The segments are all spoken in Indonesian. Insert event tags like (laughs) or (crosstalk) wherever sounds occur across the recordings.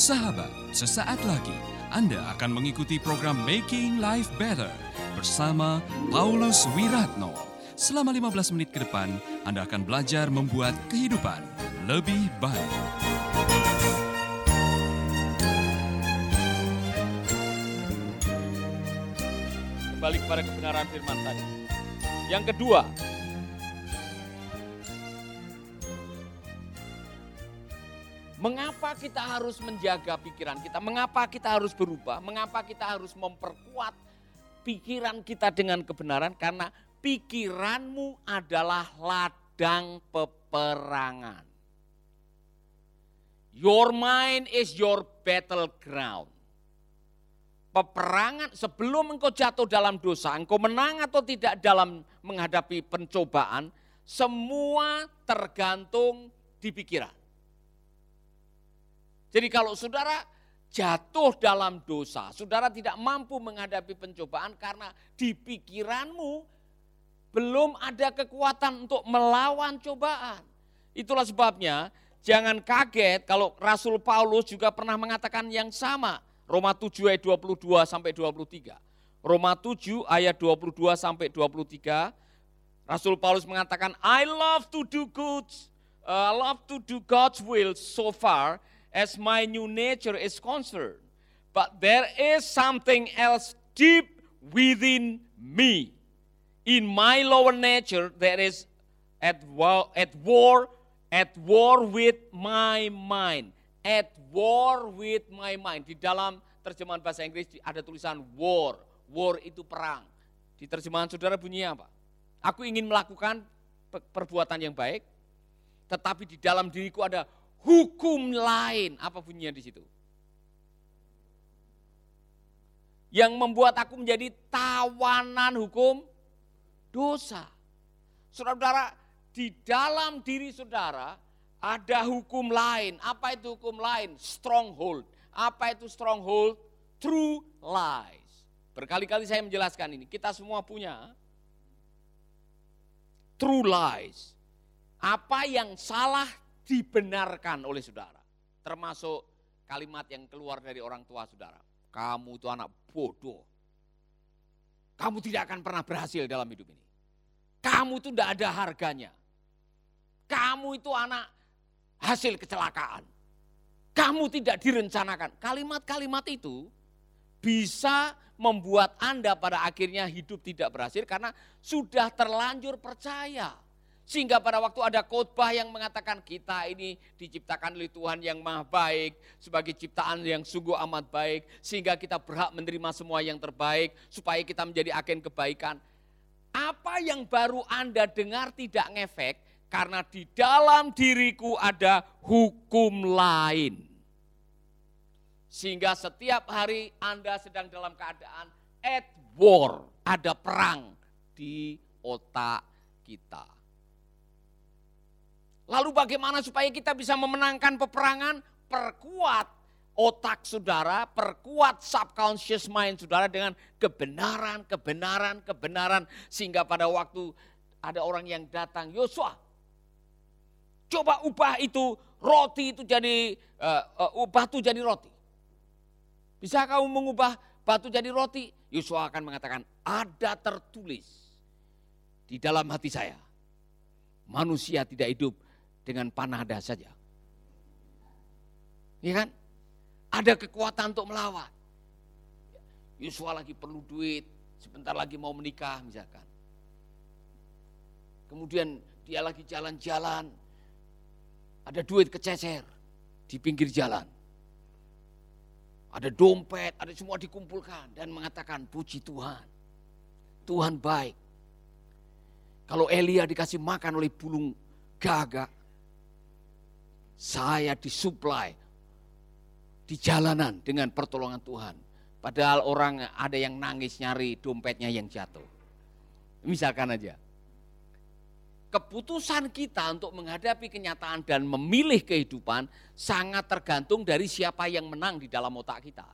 Sahabat, sesaat lagi Anda akan mengikuti program Making Life Better bersama Paulus Wiratno. Selama 15 menit ke depan, Anda akan belajar membuat kehidupan lebih baik. Kembali kepada kebenaran firman tadi. Yang kedua, Mengapa kita harus menjaga pikiran kita? Mengapa kita harus berubah? Mengapa kita harus memperkuat pikiran kita dengan kebenaran? Karena pikiranmu adalah ladang peperangan. Your mind is your battleground. Peperangan sebelum engkau jatuh dalam dosa, engkau menang atau tidak dalam menghadapi pencobaan, semua tergantung di pikiran. Jadi kalau saudara jatuh dalam dosa, saudara tidak mampu menghadapi pencobaan karena di pikiranmu belum ada kekuatan untuk melawan cobaan. Itulah sebabnya jangan kaget kalau Rasul Paulus juga pernah mengatakan yang sama. Roma 7 ayat 22 sampai 23. Roma 7 ayat 22 sampai 23. Rasul Paulus mengatakan, I love to do good, uh, love to do God's will so far as my new nature is concerned. But there is something else deep within me. In my lower nature, there is at war, at war, at war with my mind. At war with my mind. Di dalam terjemahan bahasa Inggris ada tulisan war. War itu perang. Di terjemahan saudara bunyinya apa? Aku ingin melakukan perbuatan yang baik, tetapi di dalam diriku ada hukum lain. Apa bunyinya di situ? Yang membuat aku menjadi tawanan hukum dosa. Saudara-saudara, di dalam diri saudara ada hukum lain. Apa itu hukum lain? Stronghold. Apa itu stronghold? True lies. Berkali-kali saya menjelaskan ini. Kita semua punya true lies. Apa yang salah dibenarkan oleh saudara. Termasuk kalimat yang keluar dari orang tua saudara. Kamu itu anak bodoh. Kamu tidak akan pernah berhasil dalam hidup ini. Kamu itu tidak ada harganya. Kamu itu anak hasil kecelakaan. Kamu tidak direncanakan. Kalimat-kalimat itu bisa membuat Anda pada akhirnya hidup tidak berhasil karena sudah terlanjur percaya sehingga pada waktu ada khotbah yang mengatakan kita ini diciptakan oleh Tuhan yang maha baik, sebagai ciptaan yang sungguh amat baik, sehingga kita berhak menerima semua yang terbaik, supaya kita menjadi agen kebaikan. Apa yang baru Anda dengar tidak ngefek, karena di dalam diriku ada hukum lain. Sehingga setiap hari Anda sedang dalam keadaan at war, ada perang di otak kita. Lalu bagaimana supaya kita bisa memenangkan peperangan? Perkuat otak saudara, perkuat subconscious mind saudara dengan kebenaran, kebenaran, kebenaran. Sehingga pada waktu ada orang yang datang, Yosua, coba ubah itu roti itu jadi, uh, uh, batu jadi roti. Bisa kamu mengubah batu jadi roti? Yosua akan mengatakan, ada tertulis di dalam hati saya. Manusia tidak hidup dengan panada saja. Iya kan? Ada kekuatan untuk melawan. Yusua lagi perlu duit, sebentar lagi mau menikah misalkan. Kemudian dia lagi jalan-jalan, ada duit kececer di pinggir jalan. Ada dompet, ada semua dikumpulkan dan mengatakan puji Tuhan. Tuhan baik. Kalau Elia dikasih makan oleh bulung gagak, saya disuplai di jalanan dengan pertolongan Tuhan. Padahal orang ada yang nangis nyari dompetnya yang jatuh. Misalkan aja. Keputusan kita untuk menghadapi kenyataan dan memilih kehidupan sangat tergantung dari siapa yang menang di dalam otak kita.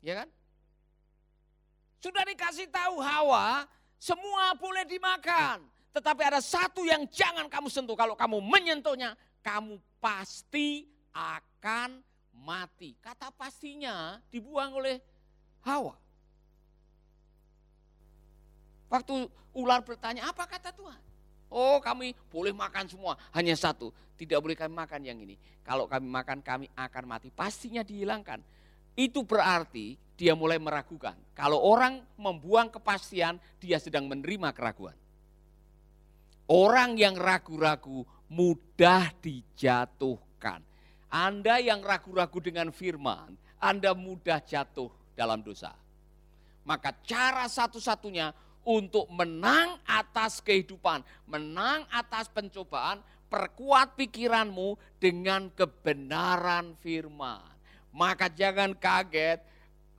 Ya kan? Sudah dikasih tahu Hawa, semua boleh dimakan. Tetapi ada satu yang jangan kamu sentuh. Kalau kamu menyentuhnya, kamu pasti akan mati. Kata pastinya dibuang oleh Hawa. Waktu ular bertanya, apa kata Tuhan? Oh kami boleh makan semua, hanya satu. Tidak boleh kami makan yang ini. Kalau kami makan kami akan mati. Pastinya dihilangkan. Itu berarti dia mulai meragukan. Kalau orang membuang kepastian, dia sedang menerima keraguan. Orang yang ragu-ragu mudah dijatuhkan. Anda yang ragu-ragu dengan firman, Anda mudah jatuh dalam dosa. Maka cara satu-satunya untuk menang atas kehidupan, menang atas pencobaan, perkuat pikiranmu dengan kebenaran firman. Maka jangan kaget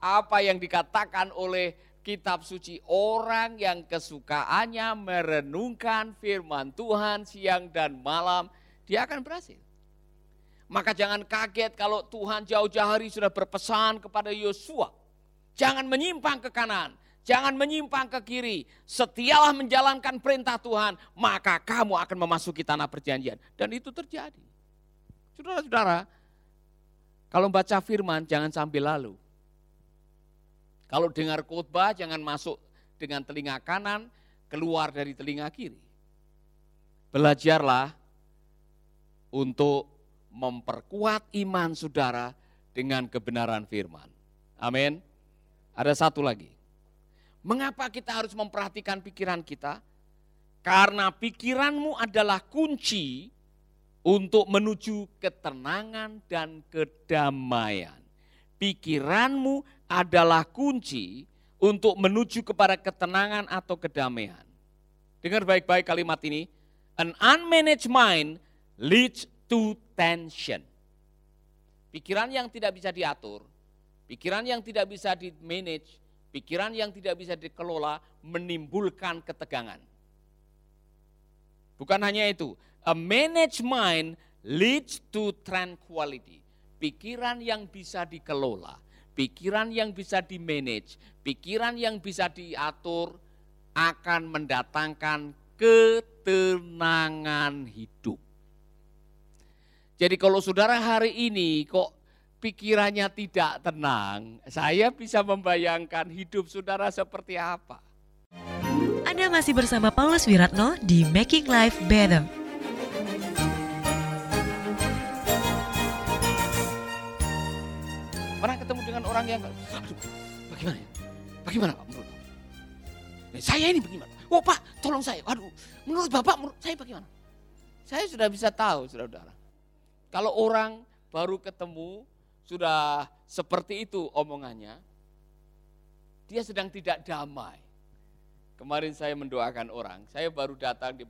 apa yang dikatakan oleh kitab suci orang yang kesukaannya merenungkan firman Tuhan siang dan malam, dia akan berhasil. Maka jangan kaget kalau Tuhan jauh-jauh hari sudah berpesan kepada Yosua. Jangan menyimpang ke kanan, Jangan menyimpang ke kiri. Setialah menjalankan perintah Tuhan, maka kamu akan memasuki tanah perjanjian. Dan itu terjadi. Saudara-saudara, kalau baca firman jangan sambil lalu. Kalau dengar khotbah jangan masuk dengan telinga kanan, keluar dari telinga kiri. Belajarlah untuk memperkuat iman saudara dengan kebenaran firman. Amin. Ada satu lagi. Mengapa kita harus memperhatikan pikiran kita? Karena pikiranmu adalah kunci untuk menuju ketenangan dan kedamaian. Pikiranmu adalah kunci untuk menuju kepada ketenangan atau kedamaian. Dengar baik-baik kalimat ini. An unmanaged mind leads to tension. Pikiran yang tidak bisa diatur, pikiran yang tidak bisa di-manage, Pikiran yang tidak bisa dikelola menimbulkan ketegangan. Bukan hanya itu, a managed mind leads to tranquility. Pikiran yang bisa dikelola, pikiran yang bisa di-manage, pikiran yang bisa diatur akan mendatangkan ketenangan hidup. Jadi kalau saudara hari ini kok pikirannya tidak tenang, saya bisa membayangkan hidup saudara seperti apa. Anda masih bersama Paulus Wiratno di Making Life Better. Orang yang, aduh, bagaimana ya? Bagaimana Pak menurut Eh, saya ini bagaimana? Oh Pak, tolong saya. Waduh, menurut Bapak, menurut saya bagaimana? Saya sudah bisa tahu, saudara-saudara. Kalau orang baru ketemu, sudah seperti itu omongannya, dia sedang tidak damai. Kemarin saya mendoakan orang, saya baru datang, dia,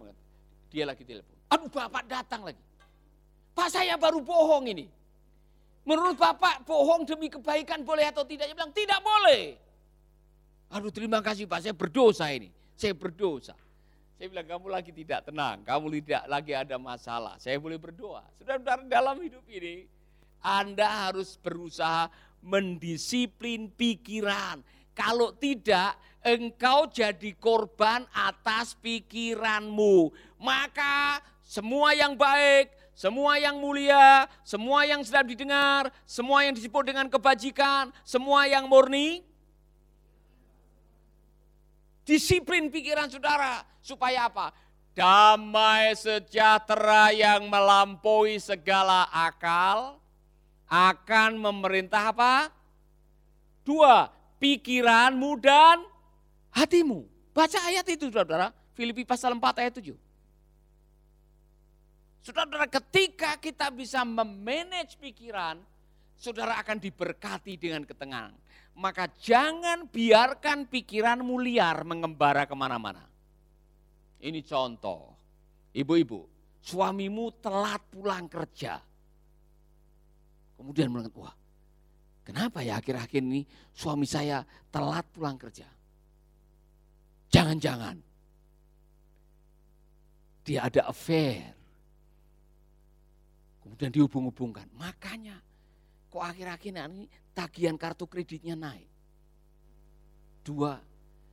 dia lagi telepon. Aduh Bapak datang lagi. Pak saya baru bohong ini. Menurut Bapak bohong demi kebaikan boleh atau tidak? Dia bilang tidak boleh. Aduh terima kasih Pak, saya berdosa ini. Saya berdosa. Saya bilang kamu lagi tidak tenang, kamu tidak lagi ada masalah. Saya boleh berdoa. Saudara-saudara dalam hidup ini anda harus berusaha mendisiplin pikiran. Kalau tidak, engkau jadi korban atas pikiranmu. Maka semua yang baik, semua yang mulia, semua yang sedap didengar, semua yang disebut dengan kebajikan, semua yang murni, disiplin pikiran saudara. Supaya apa? Damai sejahtera yang melampaui segala akal, akan memerintah apa? Dua, pikiranmu dan hatimu. Baca ayat itu saudara, Filipi pasal 4 ayat 7. Saudara, ketika kita bisa memanage pikiran, saudara akan diberkati dengan ketenangan. Maka jangan biarkan pikiranmu liar mengembara ke mana-mana. Ini contoh, ibu-ibu, suamimu telat pulang kerja Kemudian mengatakan, wah kenapa ya akhir-akhir ini suami saya telat pulang kerja. Jangan-jangan dia ada affair. Kemudian dihubung-hubungkan. Makanya kok akhir-akhir ini tagihan kartu kreditnya naik. Dua,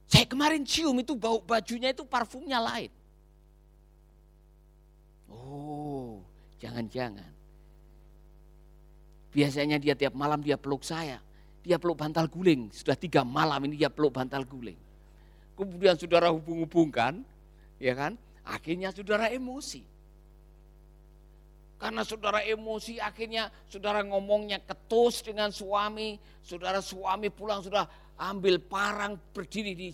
saya kemarin cium itu bau bajunya itu parfumnya lain. Oh, jangan-jangan Biasanya dia tiap malam dia peluk saya. Dia peluk bantal guling. Sudah tiga malam ini dia peluk bantal guling. Kemudian saudara hubung-hubungkan, ya kan? Akhirnya saudara emosi. Karena saudara emosi akhirnya saudara ngomongnya ketus dengan suami. Saudara suami pulang sudah ambil parang berdiri di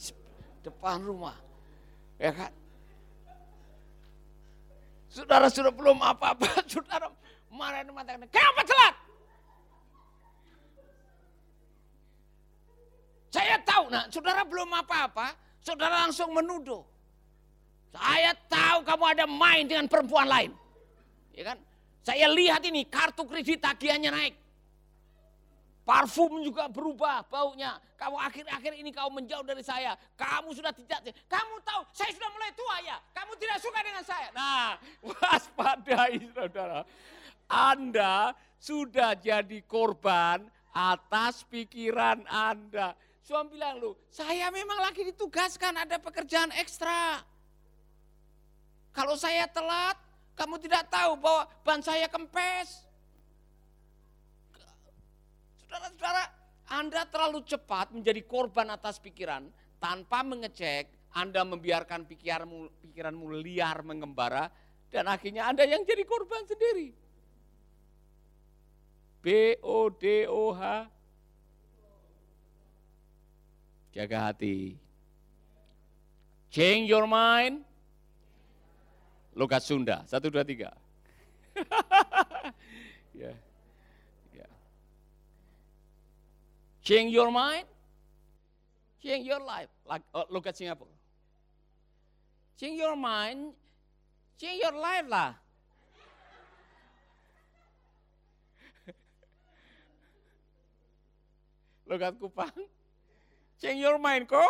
depan rumah. Ya kan? Saudara sudah belum apa-apa, (laughs) saudara marah mengatakan, kenapa telat? Saya tahu, nah saudara belum apa-apa, saudara langsung menuduh. Saya tahu kamu ada main dengan perempuan lain. Ya kan? Saya lihat ini kartu kredit tagihannya naik. Parfum juga berubah baunya. Kamu akhir-akhir ini kau menjauh dari saya. Kamu sudah tidak, kamu tahu saya sudah mulai tua ya. Kamu tidak suka dengan saya. Nah (laughs) waspadai saudara. Anda sudah jadi korban atas pikiran Anda. Suami bilang lu, saya memang lagi ditugaskan ada pekerjaan ekstra. Kalau saya telat, kamu tidak tahu bahwa ban saya kempes. Saudara-saudara, Anda terlalu cepat menjadi korban atas pikiran tanpa mengecek Anda membiarkan pikiranmu, pikiranmu liar mengembara dan akhirnya Anda yang jadi korban sendiri. B O D O H Jaga hati. Change your mind. Logat Sunda. Satu, dua, tiga. (laughs) yeah. Change your mind, change your life. Like, oh, look at Singapore. Change your mind, change your life lah. (laughs) look at Kupang. Change your mind kok.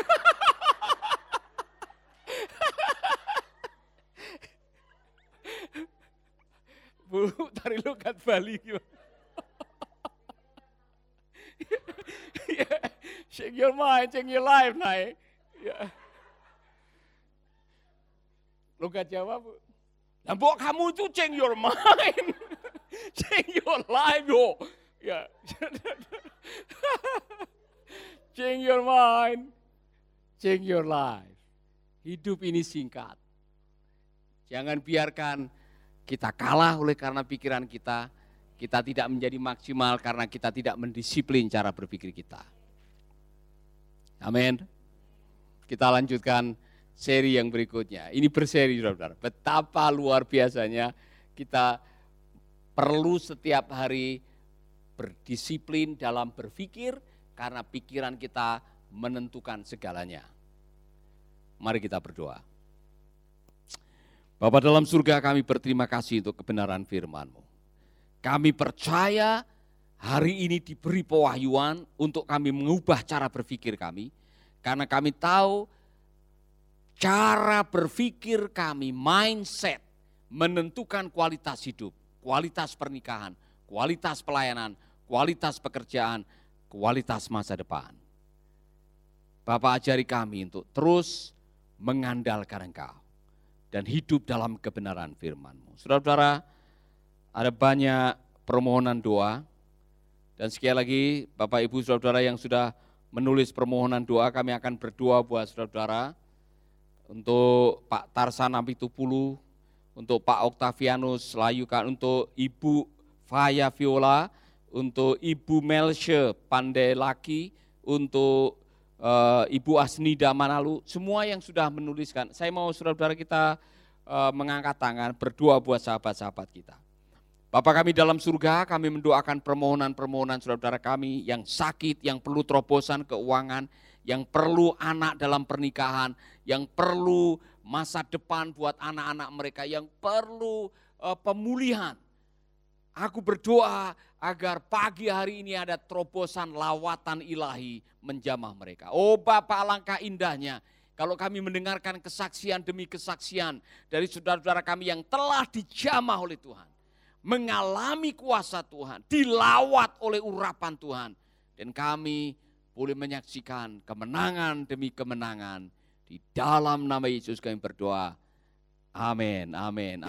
(laughs) Bu, (laughs) tari logat Bali gimana? (laughs) Shake your mind, change your life, naik. Yeah. Logat Jawa, Bu. Nah, buat kamu itu change your mind. (laughs) change your life, yo. Ya. change your mind. Change your life. Hidup ini singkat. Jangan biarkan kita kalah oleh karena pikiran kita, kita tidak menjadi maksimal karena kita tidak mendisiplin cara berpikir kita. Amin. Kita lanjutkan seri yang berikutnya. Ini berseri saudara. Betapa luar biasanya kita perlu setiap hari berdisiplin dalam berpikir karena pikiran kita menentukan segalanya. Mari kita berdoa. Bapak dalam surga kami berterima kasih untuk kebenaran firman-Mu. Kami percaya hari ini diberi pewahyuan untuk kami mengubah cara berpikir kami. Karena kami tahu cara berpikir kami, mindset, menentukan kualitas hidup, kualitas pernikahan, kualitas pelayanan, kualitas pekerjaan, kualitas masa depan. Bapak ajari kami untuk terus mengandalkan Engkau dan hidup dalam kebenaran firman-Mu. Saudara-saudara, ada banyak permohonan doa. Dan sekali lagi Bapak Ibu Saudara-saudara yang sudah menulis permohonan doa, kami akan berdoa buat saudara-saudara untuk Pak Tarsan Ampitupulu, untuk Pak Octavianus Layukan, untuk Ibu Faya Viola, untuk Ibu Melshe Pandelaki, untuk uh, Ibu Asnida Manalu, semua yang sudah menuliskan. Saya mau saudara-saudara kita uh, mengangkat tangan, berdoa buat sahabat-sahabat kita. Bapak kami dalam surga, kami mendoakan permohonan-permohonan saudara-saudara kami yang sakit, yang perlu terobosan keuangan, yang perlu anak dalam pernikahan, yang perlu masa depan buat anak-anak mereka, yang perlu uh, pemulihan. Aku berdoa agar pagi hari ini ada terobosan lawatan ilahi menjamah mereka. Oh Bapak alangkah indahnya kalau kami mendengarkan kesaksian demi kesaksian dari saudara-saudara kami yang telah dijamah oleh Tuhan mengalami kuasa Tuhan, dilawat oleh urapan Tuhan. Dan kami boleh menyaksikan kemenangan demi kemenangan. Di dalam nama Yesus kami berdoa. Amin, amin.